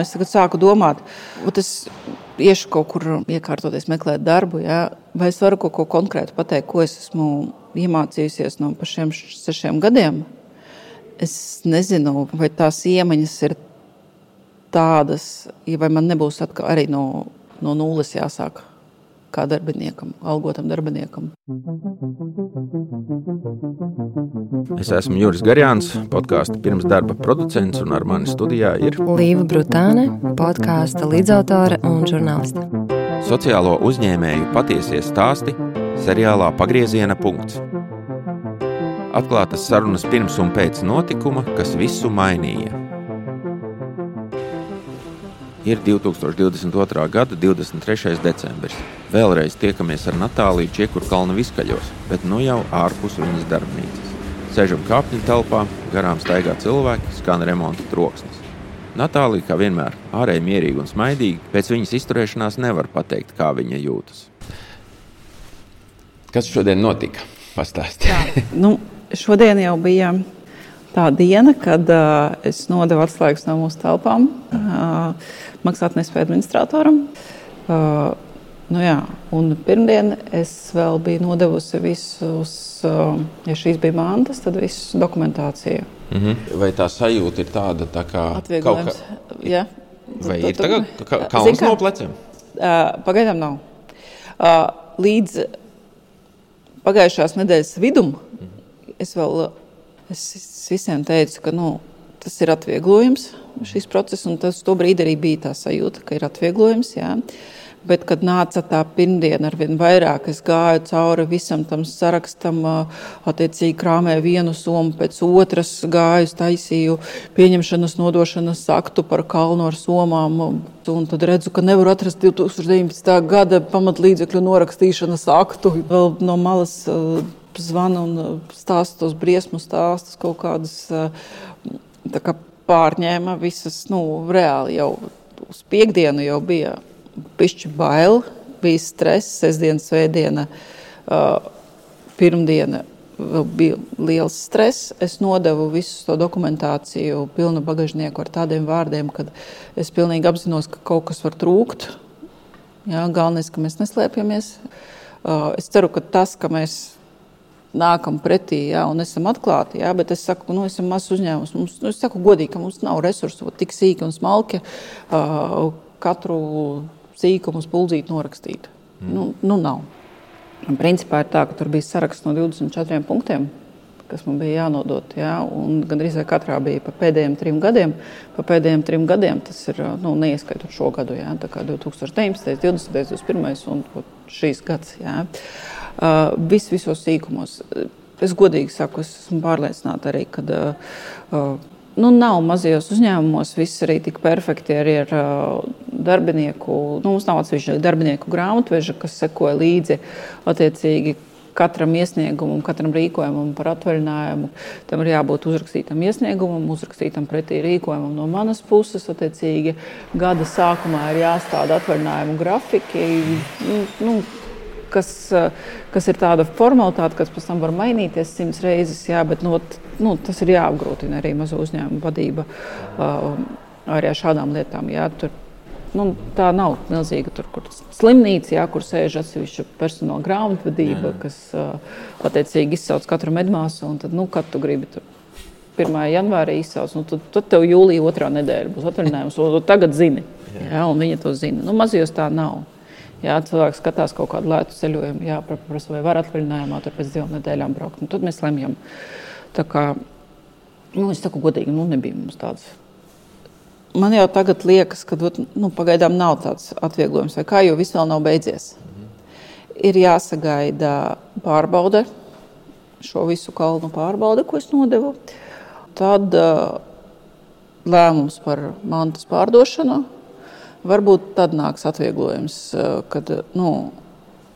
Es tagad sāku domāt, vai es iešu kaut kur iekārtoties, meklēt darbu, ja? vai es varu kaut ko konkrētu pateikt, ko es esmu iemācījusies no šiem sešiem gadiem. Es nezinu, vai tās iemaņas ir tādas, vai man nebūs arī no, no nulles jāsāk kā darbiniekam, algotam darbiniekam. Es esmu Juris Garjāns, podkāstu pirms darba producents, un ar mani studijā ir Līva Brutāne, podkāstu līdzautore un žurnāliste. Sociālo uzņēmēju patiesie stāsti seriālā Pagrieziena punkts. Atklātas sarunas pirms un pēc notikuma, kas visu mainīja. Ir 2022. gada 23. decembris. Vēlreiz tiekamies ar Natāliju Čiekurkalna viskaļos, bet nu jau ārpus viņas darbnīcas. Sēžam kāpņu telpā, garām staigā cilvēki, skan remonta troksnis. Natālija, kā vienmēr, ārēji mierīga un smaidīga, pēc viņas izturēšanās nevar pateikt, kā viņa jūtas. Kas šodien notika? Pastāstiet. nu, šodien jau bija tā diena, kad uh, es nodevu atslēgas no mūsu telpām uh, maksātnespēju administratoram. Uh, Nu jā, un pirmdien es vēl biju nodevusi visus, ja šīs bija mantas, tad visu dokumentāciju. Mm -hmm. Vai tā sajūta ir tāda, tā kā kaut kā? Jā. Vai ir tagad kauns no pleciem? Pagaidām nav. Līdz pagājušās nedēļas vidum es vēl es visiem teicu, ka nu, tas ir atvieglojums šīs process, un tas tobrīd arī bija tā sajūta, ka ir atvieglojums. Jā. Bet, kad nāca tā pirmdiena, ar vien vairāk es gāju cauri visam tam sarakstam, attiecīgi krāmēju vienu somu pēc otras, gāju, taisīju pieņemšanas, nodošanas aktu par kalnu ar somām. Un tad redzu, ka nevaru atrast 2019. gada pamatlīdzekļu norakstīšanas aktu. Vēl no malas zvana un stāsta tos briesmu stāstus, kaut kādas kā pārņēma visas, nu, reāli jau uz piekdienu jau bija pišķi bail, bija stress, sestdiena, svētdiena, uh, pirmdiena bija liels stress. Es nodevu visu to dokumentāciju, pilnu bagažnieku ar tādiem vārdiem, ka es pilnīgi apzinos, ka kaut kas var trūkt. Jā, galvenais, ka mēs neslēpjamies. Uh, es ceru, ka tas, ka mēs nākam pretī jā, un esam atklāti. Jā, bet es saku, nu, esam mazs uzņēmums. Mums, nu, es saku godīgi, ka mums nav resursu tik sīki un smalki uh, katru sīkumus puldzīt norakstīt. Mm. Nu, nu nav. Un principā ir tā, ka tur bija saraksts no 24 punktiem, kas man bija jānodod. Jā, Gan arī katrā bija pa pēdējiem trim gadiem. Pa pēdējiem trim gadiem tas ir nu, neieskaitot šo gadu, jā, tā kā 2019, 20, 21 un šīs gads. Jā. Vis, visos sīkumos. Es godīgi saku, es esmu pārliecināta arī, ka nu, nav mazajos uzņēmumos viss arī tik perfekti arī ar darbinieku. Nu, mums nav atsevišķa darbinieku grāmatveža, kas sekoja līdzi attiecīgi. Katram iesniegumam, katram rīkojumam par atvaļinājumu, tam ir jābūt uzrakstītam iesniegumam, uzrakstītam pretī rīkojumam no manas puses. Attiecīgi, gada sākumā ir jāstāda atvaļinājumu grafiki. Nu, nu kas, eh, kas ir tāda formalitāte, kas pēc tam var mainīties simts reizes, jā, bet nu, nu, tas ir jāapgrūtina arī mazo uzņēmumu vadība uh, arī ar šādām lietām. Jā, tur, nu, tā nav milzīga tur, kur slimnīca, jā, kur sēž atsevišķa personāla grāmatvedība, jā. kas uh, attiecīgi izsauc katru medmāsu. Tad, nu, kad tu gribi tur 1. janvārī izsauc, nu, tad, tad tev jūlijā otrā nedēļa būs atvaļinājums, tagad zini. Jā, un viņa to zina. Nu, mazajos tā nav. Jā, cilvēks skatās kaut kādu lētu ceļojumu, jāprasa, vai var atvaļinājumā tur pēc divām nedēļām braukt. Nu, tad mēs lemjam. Tā kā, nu, es saku godīgi, nu, nebija mums tāds. Man jau tagad liekas, ka nu, pagaidām nav tāds atvieglojums, vai kā, jo viss vēl nav beidzies. Ir jāsagaida pārbaude, šo visu kalnu pārbaude, ko es nodevu. Tad uh, lēmums par mantas pārdošanu Varbūt tad nāks atvieglojums, eh, kad nu,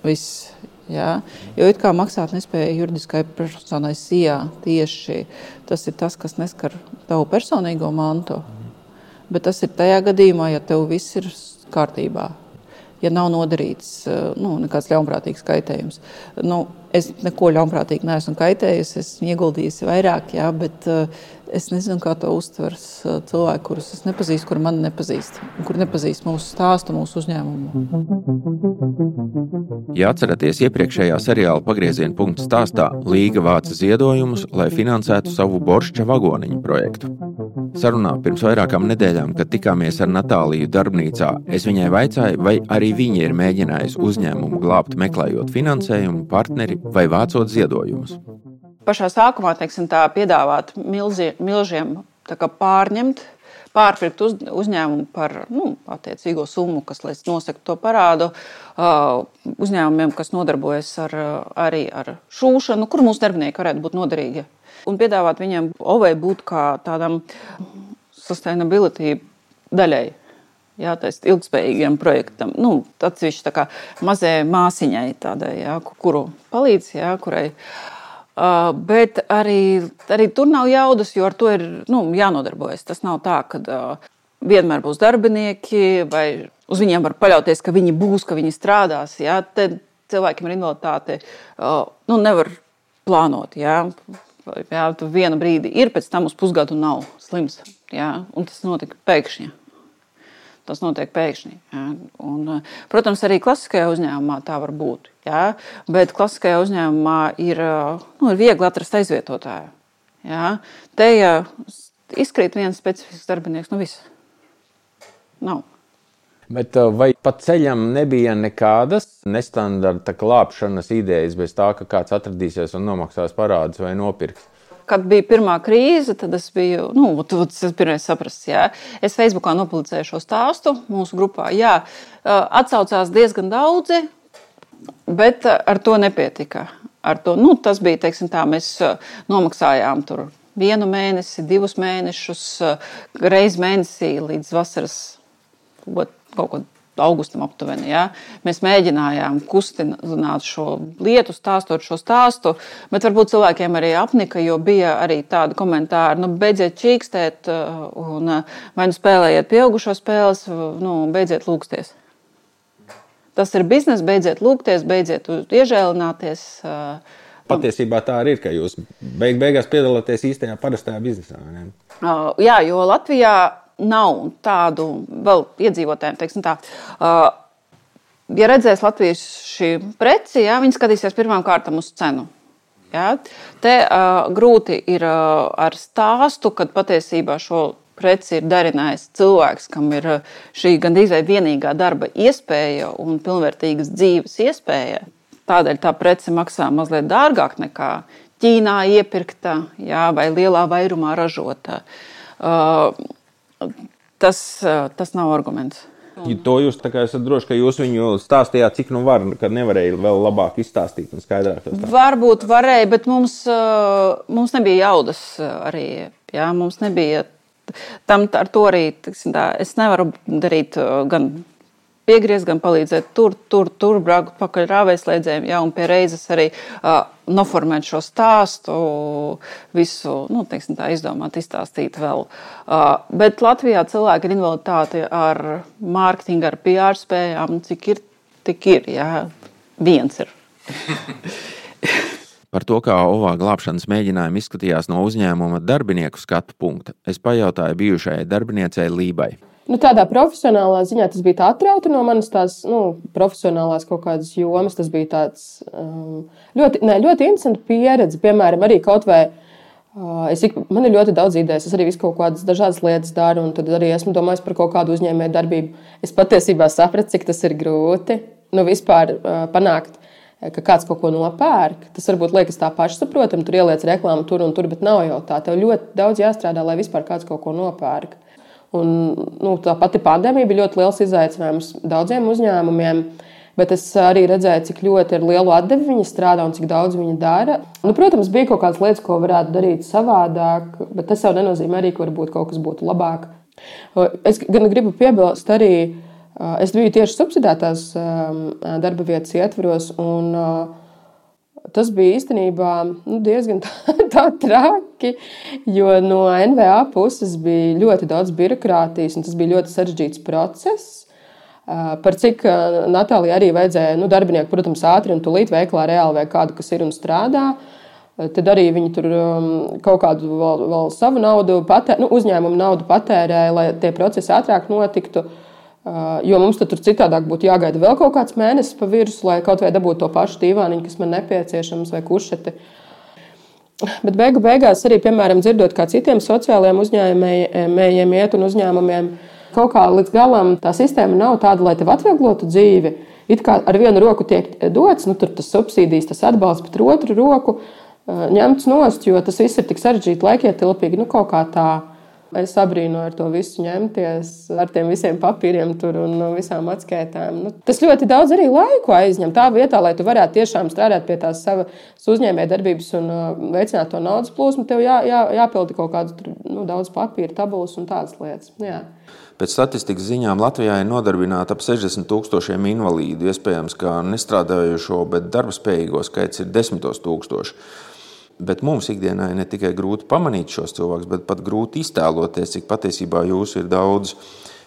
viss. Jā. Jo it kā maksāt nespēja juridiskai personai sijā tieši tas ir tas, kas neskar tavu personīgo mantu. Bet tas ir tajā gadījumā, ja tev viss ir kārtībā. Ja nav nodarīts eh, nu, nekāds ļaunprātīgs kaitējums. Nu, es neko ļaunprātīgi neesmu kaitējusi, esmu ieguldījusi vairāk, jā, bet uh, es nezinu, kā to uztvers cilvēki, kurus es nepazīstu, kur man nepazīst, kur nepazīst mūsu stāstu, mūsu uzņēmumu. Ja atceraties iepriekšējā seriāla pagrieziena punkta stāstā, Līga vāca ziedojumus, lai finansētu savu boršķa vagoniņu projektu. Sarunā pirms vairākām nedēļām, kad tikāmies ar Natāliju darbnīcā, es viņai vaicāju, vai arī viņa ir mēģinājusi uzņēmumu glābt, meklējot finansējumu, partneri vai vācot ziedojumus. Pašā sākumā teiksim, tā, piedāvāt milzi, milžiem pārņemt, pārpirkt uz, uzņēmumu par nu, attiecīgo summu, kas nosaka to parādu. Uh, uzņēmumiem, kas nodarbojas ar, arī ar šūšanu, kur mūsu darbinieki varētu būt noderīgi un piedāvāt viņiem OVE būt kā tādam sustainability daļai. Jā, tā ir ilgspējīgiem projektam. Nu, atsevišķi tā kā mazai māsiņai, tādai, jā, kuru palīdz, jā, kurai. Uh, bet arī, arī tur nav jaudas, jo ar to ir nu, jānodarbojas. Tas nav tā, ka uh, vienmēr būs darbinieki, vai uz viņiem var paļauties, ka viņi būs, ka viņi strādās. Jā. Te cilvēkiem ar invaliditāti uh, nu, nevar plānot. Jā. Jā, tu vienu brīdi ir, pēc tam uz pusgadu nav slims. Jā, un tas notika pēkšņi. Tas notiek pēkšņi. Jā. Un, protams, arī klasiskajā uzņēmumā tā var būt. Jā. Bet klasiskajā uzņēmumā ir, nu, ir viegli atrast aizvietotāju. Jā. Te ja izkrīt viens specifisks darbinieks, nu viss. Nav. Bet vai pa ceļam nebija nekādas nestandarta glābšanas idejas bez tā, ka kāds atradīsies un nomaksās parādus vai nopirks? Kad bija pirmā krīze, tad es biju, nu, tas pirmais saprast, jā. Es Facebookā nopublicēju šo stāstu mūsu grupā. Jā, atsaucās diezgan daudzi, bet ar to nepietika. Ar to, nu, tas bija, teiksim tā, mēs nomaksājām tur vienu mēnesi, divus mēnešus, reiz mēnesī līdz vasaras kaut ko augustam aptuveni. Ja? Mēs mēģinājām kustināt šo lietu, stāstot šo stāstu, bet varbūt cilvēkiem arī apnika, jo bija arī tādi komentāri, nu, beidziet čīkstēt, uh, un uh, vai nu spēlējiet pieaugušo spēles, nu, beidziet lūgsties. Tas ir biznesa, beidziet lūgties, beidziet iežēlināties. Uh, Patiesībā tā arī ir, ka jūs beig beigās piedalāties īstajā parastajā biznesā. Jā, jo Latvijā nav tādu vēl iedzīvotājiem, teiksim tā. Uh, ja redzēs Latvijas šī preci, jā, viņi skatīsies pirmām kārtām uz cenu. Jā. Te uh, grūti ir uh, ar stāstu, kad patiesībā šo preci ir darinājis cilvēks, kam ir šī gandrīz vienīgā darba iespēja un pilnvērtīgas dzīves iespēja. Tādēļ tā prece maksā mazliet dārgāk nekā Ķīnā iepirkta jā, vai lielā vairumā ražota. Uh, tas, tas nav arguments. Ja to jūs esat droši, ka jūs viņu stāstījāt, cik nu var, ka nevarēja vēl labāk izstāstīt un skaidrāk. Varbūt varēja, bet mums, mums nebija jaudas arī. Jā, mums nebija tam ar to arī. Tiksim, tā, es nevaru darīt gan piegriezt, gan palīdzēt tur, tur, tur braukt pakaļ rāvēslēdzējiem, ja un pie reizes arī uh, noformēt šo stāstu, visu, nu, teiksim tā, izdomāt, izstāstīt vēl. Uh, bet Latvijā cilvēki ar invaliditāti, ar mārketingu, ar PR spējām, cik ir, tik ir, jā, viens ir. Par to, kā OVA glābšanas mēģinājumi izskatījās no uzņēmuma darbinieku skatu punkta, es pajautāju bijušajai darbiniecei Lībai. Nu, tādā profesionālā ziņā tas bija atrauti no manas tās nu, profesionālās kaut kādas jomas. Tas bija tāds, um, ļoti, ne, ļoti interesants pieredze. Piemēram, arī kaut vai uh, es, man ir ļoti daudz idejas. Es arī visu kaut kādas dažādas lietas daru, un tad arī esmu domājis par kaut kādu uzņēmēju darbību. Es patiesībā sapratu, cik tas ir grūti nu, vispār uh, panākt. Ka kāds kaut ko nopērk, tas varbūt liekas tā pašsaprotami. Tur ieliec reklāmu tur un tur, bet nav jau tā. Tev ļoti daudz jāstrādā, lai vispār kāds kaut ko nopērk. Un, nu, tā pati pandēmija bija ļoti liels izaicinājums daudziem uzņēmumiem. Bet es arī redzēju, cik ļoti ar lielu atdevi viņi strādā un cik daudz viņi dara. Nu, protams, bija kaut kādas lietas, ko varētu darīt savādāk, bet tas jau nenozīmē arī, ka varbūt kaut kas būtu labāk. Es gan gribu piebilst arī, es biju tieši subsidētās darba vietas ietvaros. Un, tas bija īstenībā nu, diezgan tā, tā traki, jo no NVA puses bija ļoti daudz birokrātijas, un tas bija ļoti sarežģīts process. Par cik Natālijai arī vajadzēja nu, darbinieku, protams, ātri un tūlīt veiklā reāli vai kādu, kas ir un strādā. Tad arī viņi tur um, kaut kādu vēl, vēl savu naudu, patē, nu, uzņēmumu naudu patērēja, lai tie procesi ātrāk notiktu. Uh, jo mums tur citādāk būtu jāgaida vēl kaut kāds mēnesis pa virsmu, lai kaut vai dabūtu to pašu dīvāniņu, kas man nepieciešams, vai kušeti. Bet beigu beigās arī, piemēram, dzirdot, kā citiem sociālajiem uzņēmējiem iet un uzņēmumiem, kaut kā līdz galam tā sistēma nav tāda, lai tev atvieglotu dzīvi. It kā ar vienu roku tiek dots, nu, tas subsīdijas, tas atbalsts, bet ar otru roku ņemts nost, jo tas viss ir tik sarežģīti, laikietilpīgi. Nu, kaut kā tā es abrīnoju ar to visu ņemties, ar tiem visiem papīriem tur un visām atskaitām. Nu, tas ļoti daudz arī laiku aizņem. Tā vietā, lai tu varētu tiešām strādāt pie tās savas uzņēmējdarbības un veicināt to naudas plūsmu, tev jā, jā, jāpilda kaut kādas nu, daudz papīra, tabulas un tādas lietas. Jā. Pēc statistikas ziņām Latvijā ir nodarbināta ap 60 tūkstošiem invalīdu. Iespējams, ka nestrādājošo, bet darba spējīgo skaits ir desmitos tūkstoši. Bet mums ikdienā ir ne tikai grūti pamanīt šos cilvēkus, bet pat grūti iztēloties, cik patiesībā jūs ir daudz.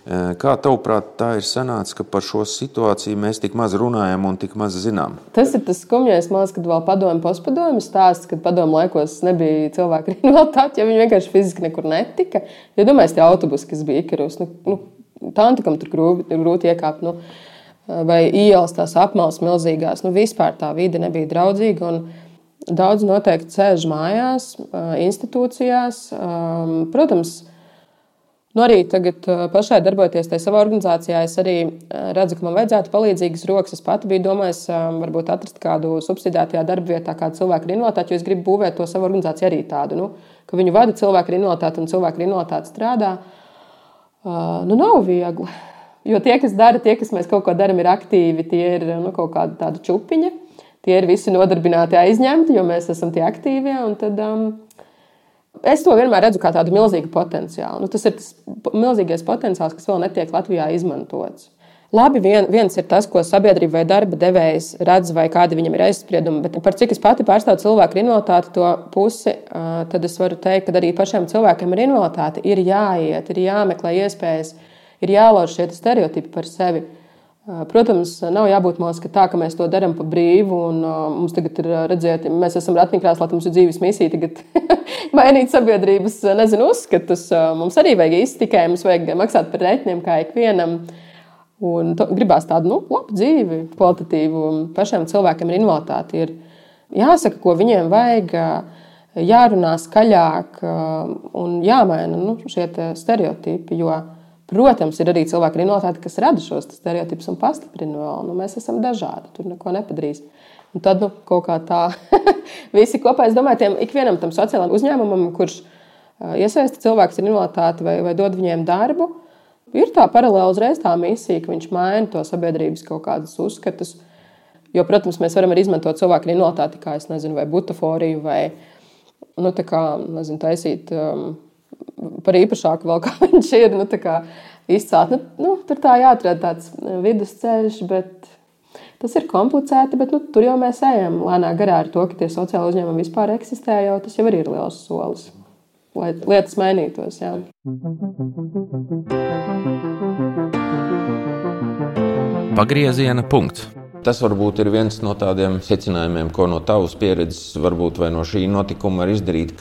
Eh, kā tavuprāt, tā ir sanācis, ka par šo situāciju mēs tik maz runājam un tik maz zinām? Tas ir tas skumjais mākslinieks, kad vēl padomju postpadomju stāsts, kad padomju laikos nebija cilvēku invaliditāte, jo viņi vienkārši fiziski nekur netika. Ja domājiet, tie autobusi, kas bija Ikarus, nu, nu, tantikam tur grūti, grūti iekāpt. Nu, vai ielas tās apmales milzīgās, nu vispār tā vide nebija draudzīga. Un, Daudz noteikti sēž mājās, institūcijās. Protams, nu arī tagad pašai darbojoties tajā savā organizācijā, es arī redzu, ka man vajadzētu palīdzīgas rokas. Es pati biju domājis, varbūt atrast kādu subsidētajā darba vietā, kādu cilvēku ar invaliditāti, jo es gribu būvēt to savu organizāciju arī tādu, nu, ka viņu vada cilvēku ar invaliditāti un cilvēku ar invaliditāti strādā. Nu, nav viegli. Jo tie, kas dara, tie, kas mēs kaut ko darām, ir aktīvi, tie ir nu, kaut kāda tāda čupiņa tie ir visi nodarbināti aizņemti, jo mēs esam tie aktīvie. Tad, um, es to vienmēr redzu kā tādu milzīgu potenciālu. Nu, tas ir tas milzīgais potenciāls, kas vēl netiek Latvijā izmantots. Labi, vien, viens ir tas, ko sabiedrība vai darba devējs redz, vai kādi viņam ir aizspriedumi. Bet par cik es pati pārstāvu cilvēku ar invaliditāti to pusi, tad es varu teikt, ka arī pašiem cilvēkiem ar invaliditāti ir jāiet, ir jāmeklē iespējas, ir jālauž šie stereotipi par sevi. Protams, nav jābūt mums tā, ka mēs to darām pa brīvu. Un, uh, mums tagad ir redzēt, mēs esam ratiņkrēslā, mums ir dzīves misija tagad mainīt sabiedrības nezinu, uzskatus. Mums arī vajag iztikai, mums vajag maksāt par rēķiniem kā ikvienam. Un to, gribās tādu nu, labu dzīvi, kvalitatīvu pašiem cilvēkiem ar invaliditāti. Ir jāsaka, ko viņiem vajag, jārunā skaļāk un jāmaina nu, šie stereotipi. Jo, Protams, ir arī cilvēki ar invaliditāti, kas rada šos stereotipus un pastiprina vēl. Nu, mēs esam dažādi, tur neko nepadarīs. Un tad nu, kaut kā tā, visi kopā, es domāju, tiem ikvienam tam sociālajam uzņēmumam, kurš iesaista cilvēkus ar invaliditāti vai, vai dod viņiem darbu, ir tā paralēli uzreiz tā misija, ka viņš maina to sabiedrības kaut kādus uzskatus. Jo, protams, mēs varam arī izmantot cilvēku ar invaliditāti, kā es nezinu, vai butaforiju, vai nu, kā, nezinu, taisīt. Um, par īpašāku vēl kā viņš ir. Nu, izcelt. Nu, nu, tur tā jāatrod tāds vidusceļš, bet tas ir komplicēti. Bet nu, tur jau mēs ejam lēnā garā ar to, ka tie sociāli uzņēmumi vispār eksistē. Jau, tas jau ir liels solis, lai lietas mainītos. Jā. Pagrieziena punkts. Tas varbūt ir viens no tādiem secinājumiem, ko no tavas pieredzes, varbūt no šī notikuma var izdarīt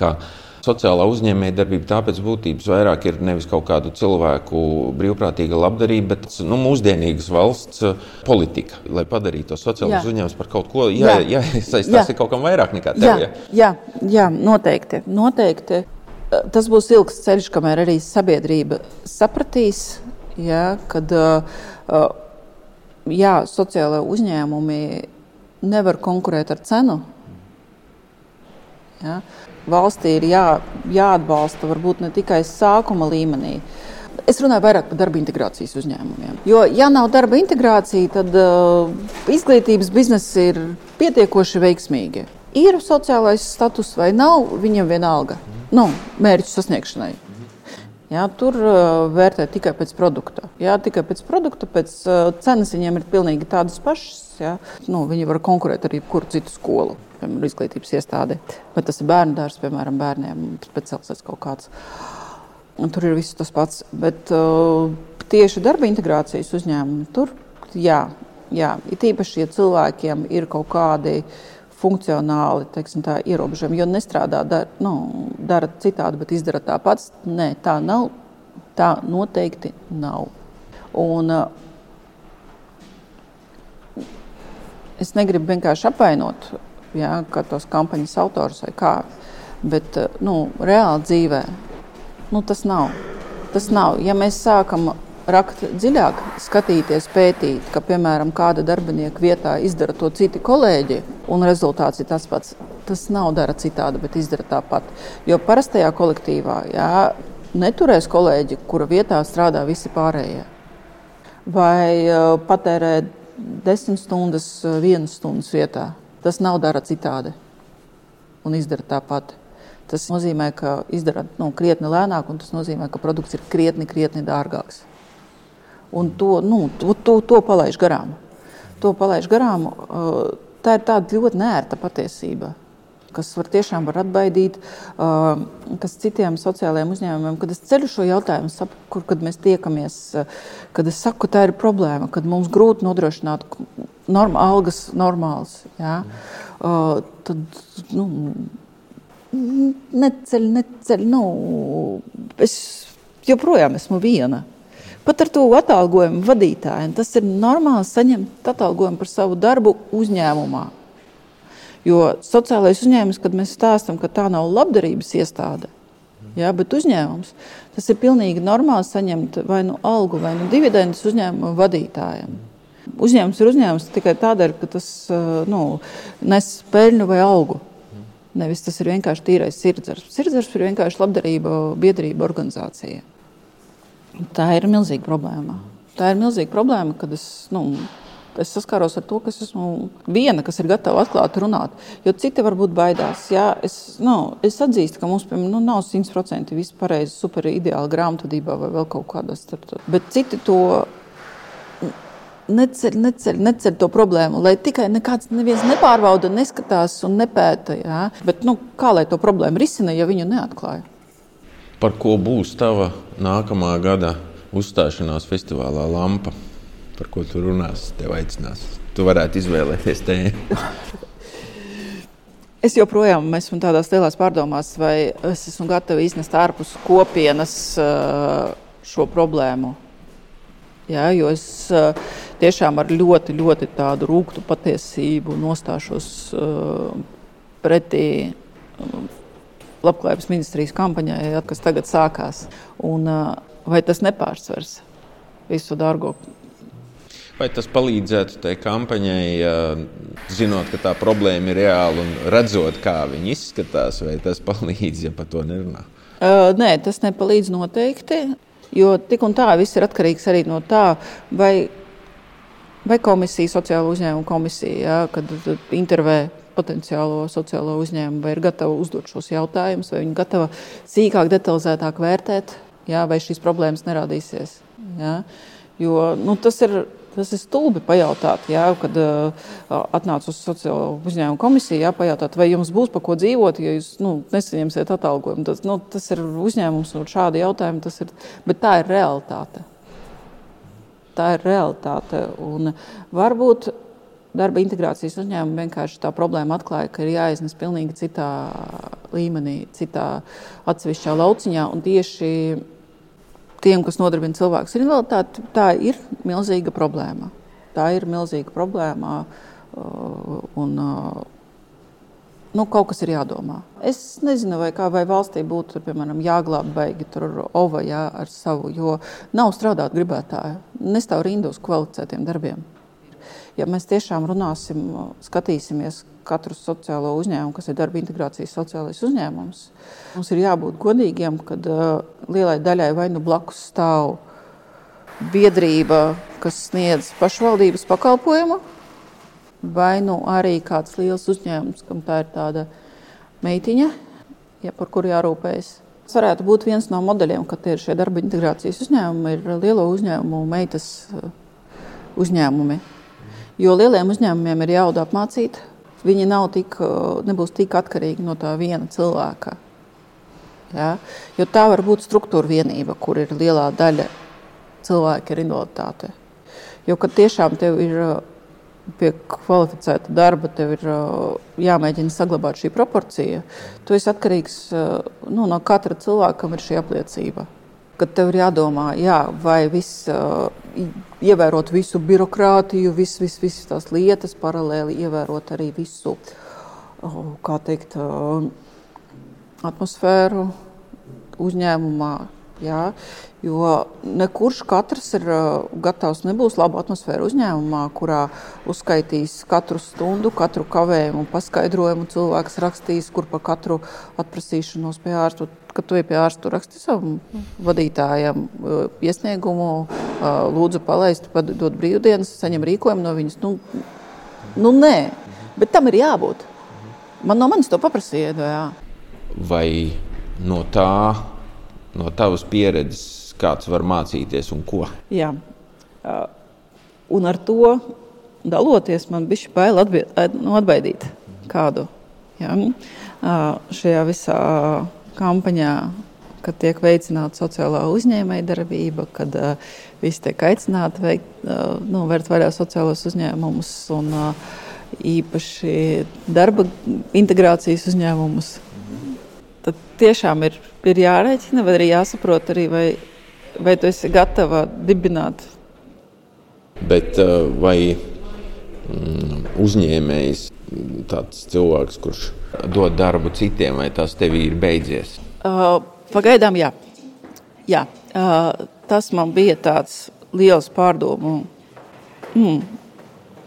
Sociālā uzņēmējdarbība tāpēc būtības vairāk ir nevis kaut kādu cilvēku brīvprātīga labdarība, bet nu, mūsdienīgas valsts uh, politika, lai padarītu to sociālos uzņēmumus par kaut ko jāiesaistās jā, jā, jā. kaut kam vairāk nekā tev. Jā, jā, jā noteikti. noteikti. Tas būs ilgs ceļš, kamēr arī sabiedrība sapratīs, jā, kad uh, uh jā, sociālai uzņēmumi nevar konkurēt ar cenu. Ja? valstī ir jā, jāatbalsta varbūt ne tikai sākuma līmenī. Es runāju vairāk par darba integrācijas uzņēmumiem. Jo, ja nav darba integrācija, tad uh, izglītības biznesa ir pietiekoši veiksmīgi. Ir sociālais status vai nav, viņam vienalga. Nu, mērķu sasniegšanai. Jā, tur uh, vērtē tikai pēc produkta. Jā, tikai pēc produkta, pēc uh, cenas viņiem ir pilnīgi tādas pašas. Jā. Nu, viņi var konkurēt ar jebkuru citu skolu piemēram, izglītības iestāde, vai tas ir bērnu dārsts, piemēram, bērniem speciāls kaut kāds. tur ir viss tas pats. Bet uh, tieši darba integrācijas uzņēmumi tur, jā, jā ir tīpaši, ja cilvēkiem ir kaut kādi funkcionāli teiksim, tā, ierobežojumi, jo nestrādā, dar, nu, dara citādi, bet izdara tāpat. Nē, tā nav. Tā noteikti nav. Un, uh, es negribu vienkārši apvainot ja, tos kampaņas autors vai kā, bet uh, nu, reāli dzīvē nu, tas nav. Tas nav. Ja mēs sākam rakt dziļāk, skatīties, pētīt, ka, piemēram, kāda darbinieka vietā izdara to citi kolēģi, un rezultāts ir tas pats. Tas nav dara citādi, bet izdara tāpat. Jo parastajā kolektīvā jā, neturēs kolēģi, kura vietā strādā visi pārējie. Vai uh, patērē desmit stundas, uh, vienas stundas vietā. Tas nav dara citādi un izdara tāpat. Tas nozīmē, ka izdara nu, krietni lēnāk, un tas nozīmē, ka produkts ir krietni, krietni dārgāks. Un to, nu, to, to, to palaiž garām. To palaiž garām. Tā ir tāda ļoti nērta patiesība, kas var tiešām var atbaidīt, kas citiem sociālajiem uzņēmumiem, kad es ceļu šo jautājumu, sapu, kur kad mēs tiekamies, kad es saku, ka tā ir problēma, kad mums grūti nodrošināt norm, algas normāls. Ja? Tad, nu, neceļ, neceļ, nu, es joprojām esmu viena. Pat ar to atalgojumu vadītājiem tas ir normāli saņemt atalgojumu par savu darbu uzņēmumā. Jo sociālais uzņēmums, kad mēs stāstām, ka tā nav labdarības iestāde, jā, bet uzņēmums, tas ir pilnīgi normāli saņemt vai nu algu, vai nu dividendus uzņēmuma vadītājiem. Uzņēmums ir uzņēmums tikai tādēļ, ka tas nu, nes peļņu vai algu. Nevis tas ir vienkārši tīrais sirdsdarbs. Sirdsdarbs ir vienkārši labdarība, biedrība, organizācija. Tā ir milzīga problēma. Tā ir milzīga problēma, kad es, nu, es saskaros ar to, ka es esmu viena, kas ir gatava atklāti runāt. Jo citi varbūt baidās. Jā, es, nu, es atzīstu, ka mums piemēram, nu, nav simtprocentīgi viss pareizi, super ideāli grāmatvedībā vai vēl kaut kādā starpā. Bet citi to neceļ, neceļ, neceļ to problēmu, lai tikai nekāds neviens nepārbauda, neskatās un nepēta. Jā. Bet, nu, kā lai to problēmu risina, ja viņu neatklāja? Par ko būs tava nākamā gada uzstāšanās festivālā Lampa? Par ko tu runāsi, tev aicinās? Tu varētu izvēlēties tēmu. Es joprojām esmu tādās lielās pārdomās, vai es esmu gatava iznest ārpus kopienas šo problēmu. Jā, jo es tiešām ar ļoti, ļoti tādu rūktu patiesību nostāšos pretī labklājības ministrijas kampaņai, kas tagad sākās. Un, vai tas nepārsvers visu dārgo? Vai tas palīdzētu tai kampaņai, zinot, ka tā problēma ir reāla un redzot, kā viņi izskatās, vai tas palīdz, ja par to nerunā? Uh, nē, tas nepalīdz noteikti. Jo tik un tā viss ir atkarīgs arī no tā, vai, vai komisija, sociāla uzņēmuma komisija, ja, kad intervē potenciālo sociālo uzņēmumu, vai ir gatava uzdot šos jautājumus, vai viņi ir gatava sīkāk, detalizētāk vērtēt, jā, vai šīs problēmas nerādīsies. Jā. Jo nu, tas ir. Tas ir stulbi pajautāt, jā, kad uh, atnāc uz sociālo uzņēmumu komisiju, jā, pajautāt, vai jums būs pa ko dzīvot, ja jūs nu, nesaņemsiet atalgojumu. Tas, nu, tas ir uzņēmums un šādi jautājumi, tas ir, bet tā ir realitāte. Tā ir realitāte. Un varbūt darba integrācijas uzņēmumi vienkārši tā problēma atklāja, ka ir jāiznes pilnīgi citā līmenī, citā atsevišķā lauciņā. Un tieši tiem, kas nodarbina cilvēkus ar invaliditāti, tā ir milzīga problēma. Tā ir milzīga problēma. Uh, un, uh, nu, kaut kas ir jādomā. Es nezinu, vai, kā, vai valstī būtu piemēram, jāglābj baigi ova jā, ar savu, jo nav strādāt gribētāju. Nestāv rindu uz kvalificētiem darbiem ja mēs tiešām runāsim, skatīsimies katru sociālo uzņēmumu, kas ir darba integrācijas sociālais uzņēmums, mums ir jābūt godīgiem, kad uh, lielai daļai vai nu blakus stāv biedrība, kas sniedz pašvaldības pakalpojumu, vai nu arī kāds liels uzņēmums, kam tā ir tāda meitiņa, ja, par kuru jārūpējas. Tas varētu būt viens no modeļiem, kad ir šie darba integrācijas uzņēmumi, ir lielo uzņēmumu meitas uzņēmumi. Jo lieliem uzņēmumiem ir jāaud apmācīt. Viņi tik, nebūs tik atkarīgi no tā viena cilvēka. Ja? Jo tā var būt struktūra vienība, kur ir lielā daļa cilvēku ar invaliditāti. Jo, kad tiešām tev ir pie kvalificēta darba, tev ir jāmēģina saglabāt šī proporcija, tu esi atkarīgs nu, no katra cilvēka, kam ir šī apliecība. Kad tev ir jādomā, jā, vai viss, ievērot visu birokrātiju, visas vis, vis tās lietas, paralēli ievērot arī visu, kā teikt, atmosfēru uzņēmumā, Jā, jo nekurš katrs ir gatavs, nebūs laba atmosfēra uzņēmumā, kurā uzskaitīs katru stundu, katru kavējumu, paskaidrojumu. Cilvēks rakstīs, kur pa katru atprasīšanos pie ārsta. Kad tu ej pie ārsta, raksti savam vadītājam iesniegumu, lūdzu palaist, dot brīvdienas, saņem rīkojumu no viņas. Nu, nu nē, bet tam ir jābūt. Man no manis to paprasīja. Vai no tā? No tavas pieredzes, kāds var mācīties un ko? Jā. Un ar to daloties, man bija bail nu, atbaidīt kādu. Ja? Šajā visā kampaņā, kad tiek veicināta sociālā uzņēmējdarbība, kad uh, visi tiek aicināti veikt, uh, nu, vērt vaļā sociālos uzņēmumus un uh, īpaši darba integrācijas uzņēmumus tad tiešām ir, ir jārēķina, vai arī jāsaprot, arī, vai, vai tu esi gatava dibināt. Bet uh, vai mm, uzņēmējs, tāds cilvēks, kurš dod darbu citiem, vai tas tev ir beidzies? Pagaidām, jā. jā. Tas man bija tāds liels pārdomu mm,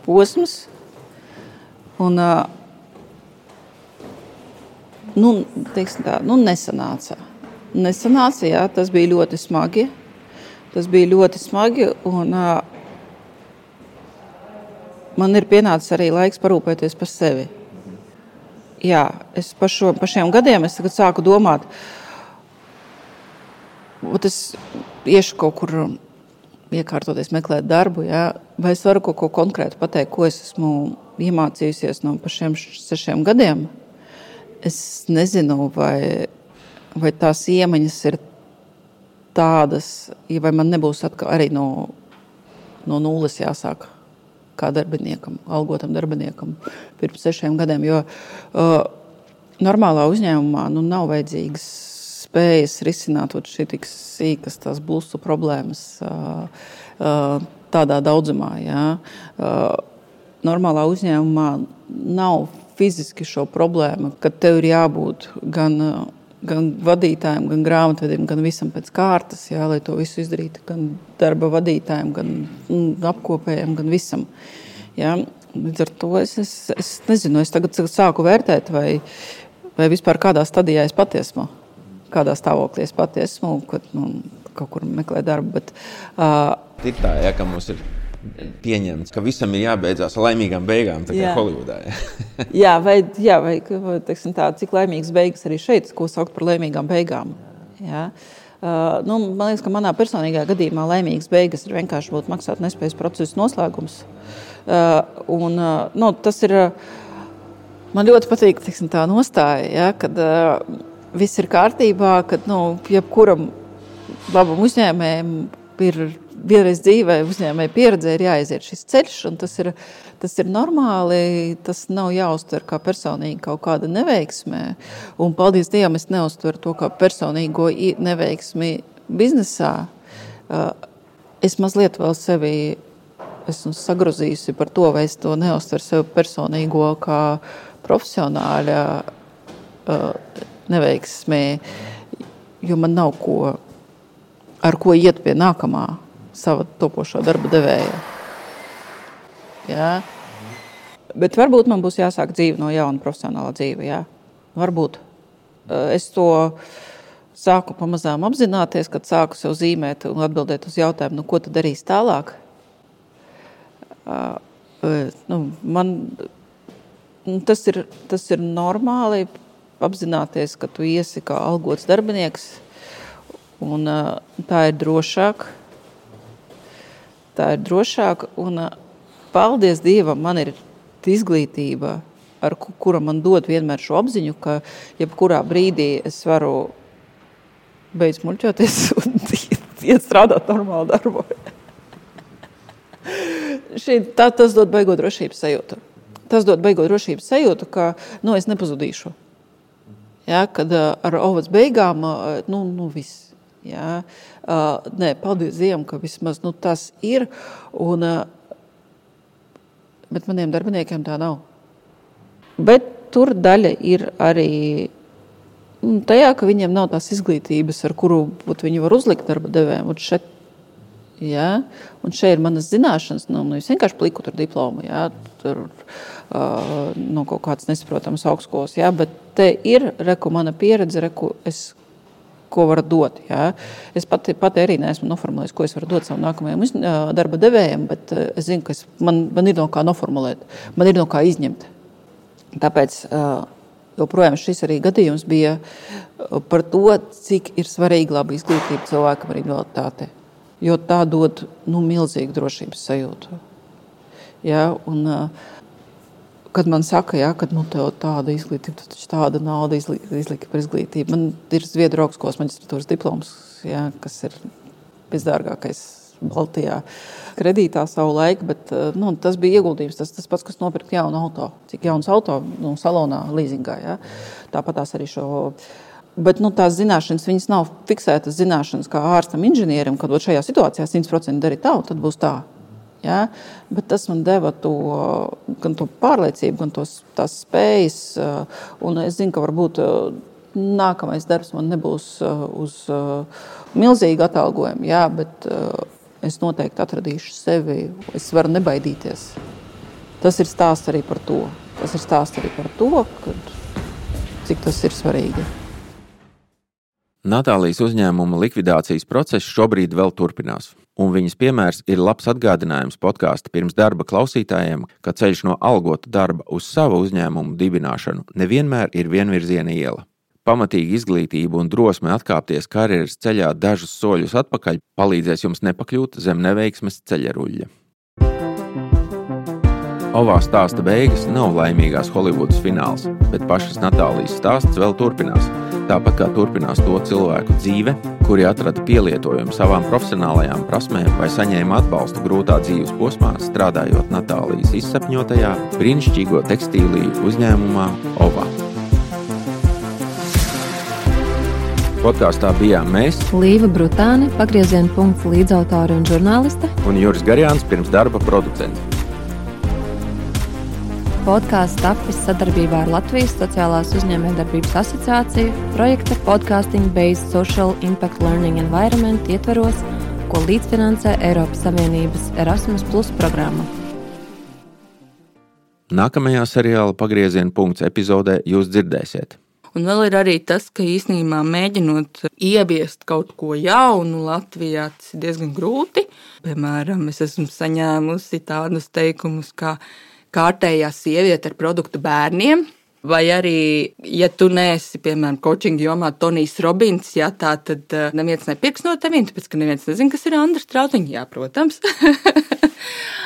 posms. Un, nu, tā, nu, nesanāca. Nesanāca, jā, tas bija ļoti smagi. Tas bija ļoti smagi. Un, man ir pienācis arī laiks parūpēties par sevi. Jā, es par, šo, par šiem gadiem es sāku domāt, ka es iešu kaut kur iekārtoties, meklēt darbu, jā, vai es varu kaut ko konkrētu pateikt, ko es esmu iemācījusies no šiem sešiem gadiem. Es nezinu, vai, vai tās iemaņas ir tādas, vai man nebūs arī no, no nulles jāsāk kā darbiniekam, algotam darbiniekam pirms sešiem gadiem. Jo uh, normālā uzņēmumā nu, nav vajadzīgas spējas risināt šīs tik sīkas tās blusu problēmas uh, uh, tādā daudzumā. Ja? Uh, normālā uzņēmumā nav fiziski šo problēmu, ka tev ir jābūt gan, gan vadītājiem, gan grāmatvedim, gan visam pēc kārtas, jā, lai to visu izdarītu. Gan darba vadītājiem, gan apkopējiem, gan visam. Jā. Līdz ar to es, es, es nezinu, es tagad sāku vērtēt, vai, vai vispār kādā stadijā es pati esmu, kādā stāvoklī es pati esmu, kad nu, kaut kur meklēju darbu. Bet, uh, Ir tā, ja, ka mums ir pieņemts, ka visam ir jābeidzās ar laimīgām beigām, tā kā jā. Holivudā. jā, vai, jā, vai teiksim, tā, cik laimīgas beigas arī šeit, ko sauc par laimīgām beigām. Jā. Uh, nu, man liekas, ka manā personīgā gadījumā laimīgas beigas ir vienkārši būt maksāt nespējas procesa noslēgums. Uh, un, uh, nu, tas ir. Man ļoti patīk tiksim, tā nostāja, ja, kad uh, viss ir kārtībā, kad nu, jebkuram labam uzņēmējam ir vienreiz dzīvē uzņēmēji pieredzē ir jāiziet šis ceļš, un tas ir, tas ir normāli. Tas nav jāuztver kā personīgi kaut kāda neveiksme. Un, paldies Dievam, es neuztveru to kā personīgo neveiksmi biznesā. Es mazliet vēl sevi esmu sagrozījusi par to, vai es to neuztveru sev personīgo kā profesionāļa neveiksmi, jo man nav ko, ar ko iet pie nākamā sava topošo darba devēja. Jā. Bet varbūt man būs jāsāk dzīve no jauna, profesionāla dzīve. Jā. Varbūt es to sāku pamazām apzināties, kad sāku sev zīmēt un atbildēt uz jautājumu, nu, ko tad darīs tālāk. Nu, man, nu, tas, ir, tas ir normāli apzināties, ka tu iesi kā algots darbinieks, un tā ir drošāk tā ir drošāka. Un, paldies Dievam, man ir izglītība, ar kura man dod vienmēr šo apziņu, ka jebkurā brīdī es varu beidz muļķoties un iet strādāt normālu darbu. Šī, tā, tas dod beigot drošības sajūtu. Tas dod beigot drošības sajūtu, ka nu, es nepazudīšu. Ja, kad uh, ar ovas beigām, uh, nu, nu viss. Ja. Uh, nē, paldies Dievam, ka vismaz nu, tas ir. Un, uh, bet maniem darbiniekiem tā nav. Bet tur daļa ir arī nu, tajā, ka viņiem nav tās izglītības, ar kuru viņi var uzlikt darba devējiem. Un šeit, ja, un šeit ir manas zināšanas, nu, nu, vienkārši pliku tur diplomu. Ja, tur, uh, no kaut kādas nesaprotamas augstskolas. Ja, bet te ir reku mana pieredze, reku es ko var dot. Jā. Es pati, pati arī neesmu noformulējis, ko es varu dot savam nākamajam darba devējam, bet es zinu, ka es, man, man ir no kā noformulēt, man ir no kā izņemt. Tāpēc joprojām šis arī gadījums bija par to, cik ir svarīga laba izglītība cilvēkam ar invaliditāti. Jo tā dod nu, milzīgu drošības sajūtu. Ja, un, kad man saka, ja, ka nu, tāda izglītība, tad tāda nauda izlika par izglītību. Man ir Zviedru augstskolas maģistratūras diploms, ja, kas ir visdārgākais Baltijā kredītā savu laiku, bet eh, nu, tas bija ieguldījums. Tas, tas pats, kas nopirkt jaunu auto. Cik jauns auto nu, salonā, līzingā. Ja? Tāpat tās arī šo. Bet nu, tās zināšanas, viņas nav fiksētas zināšanas kā ārstam, inženierim, kad šajā situācijā 100% dari tā, tad būs tā. Ja? Bet tas man deva to, gan to pārliecību, gan tos, tās spējas. Eh, un es zinu, ka varbūt eh, nākamais darbs man nebūs uz milzīgu atalgojumu, jā, bet es noteikti atradīšu sevi. Es varu nebaidīties. Tas ir stāsts arī par to. Tas ir stāsts arī par to, kad, cik tas ir svarīgi. Natālijas uzņēmuma likvidācijas process šobrīd vēl turpinās, un viņas piemērs ir labs atgādinājums podkāstu pirms darba klausītājiem, ka ceļš no algota darba uz savu uzņēmumu dibināšanu nevienmēr ir vienvirziena iela. Pamatīga izglītība un drosme atkāpties karjeras ceļā dažus soļus atpakaļ palīdzēs jums nepakļūt zem neveiksmes ceļaruļļa. Ovā stāsta beigas nav laimīgās Holivudas fināls, bet pašas Natālijas stāsts vēl turpinās. Tāpat kā turpinās to cilvēku dzīve, kuri atrada pielietojumu savām profesionālajām prasmēm vai saņēma atbalstu grūtā dzīves posmā, strādājot Natālijas izsapņotajā, brīnišķīgo tekstīliju uzņēmumā OVA. Podkāstā bijām mēs, Līva Brutāne, pagrieziena punkts līdzautore un žurnāliste, un Juris Garjāns pirms darba producents. Podkāsts tapis sadarbībā ar Latvijas Sociālās uzņēmējdarbības asociāciju projekta Podcasting Based Social Impact Learning Environment ietveros, ko līdzfinansē Eiropas Savienības Erasmus Plus programma. Nākamajā seriāla pagrieziena punkts epizodē jūs dzirdēsiet. Un vēl ir arī tas, ka īsnībā mēģinot ieviest kaut ko jaunu Latvijā, tas ir diezgan grūti. Piemēram, es esmu saņēmusi tādus teikumus, kā kārtējā sieviete ar produktu bērniem. Vai arī, ja tu neesi, piemēram, coaching jomā, Tonijs Robins, jā, tā tad neviens nepirks no teviem, tāpēc, ka neviens nezina, kas ir Andris Trautiņš. Jā, protams.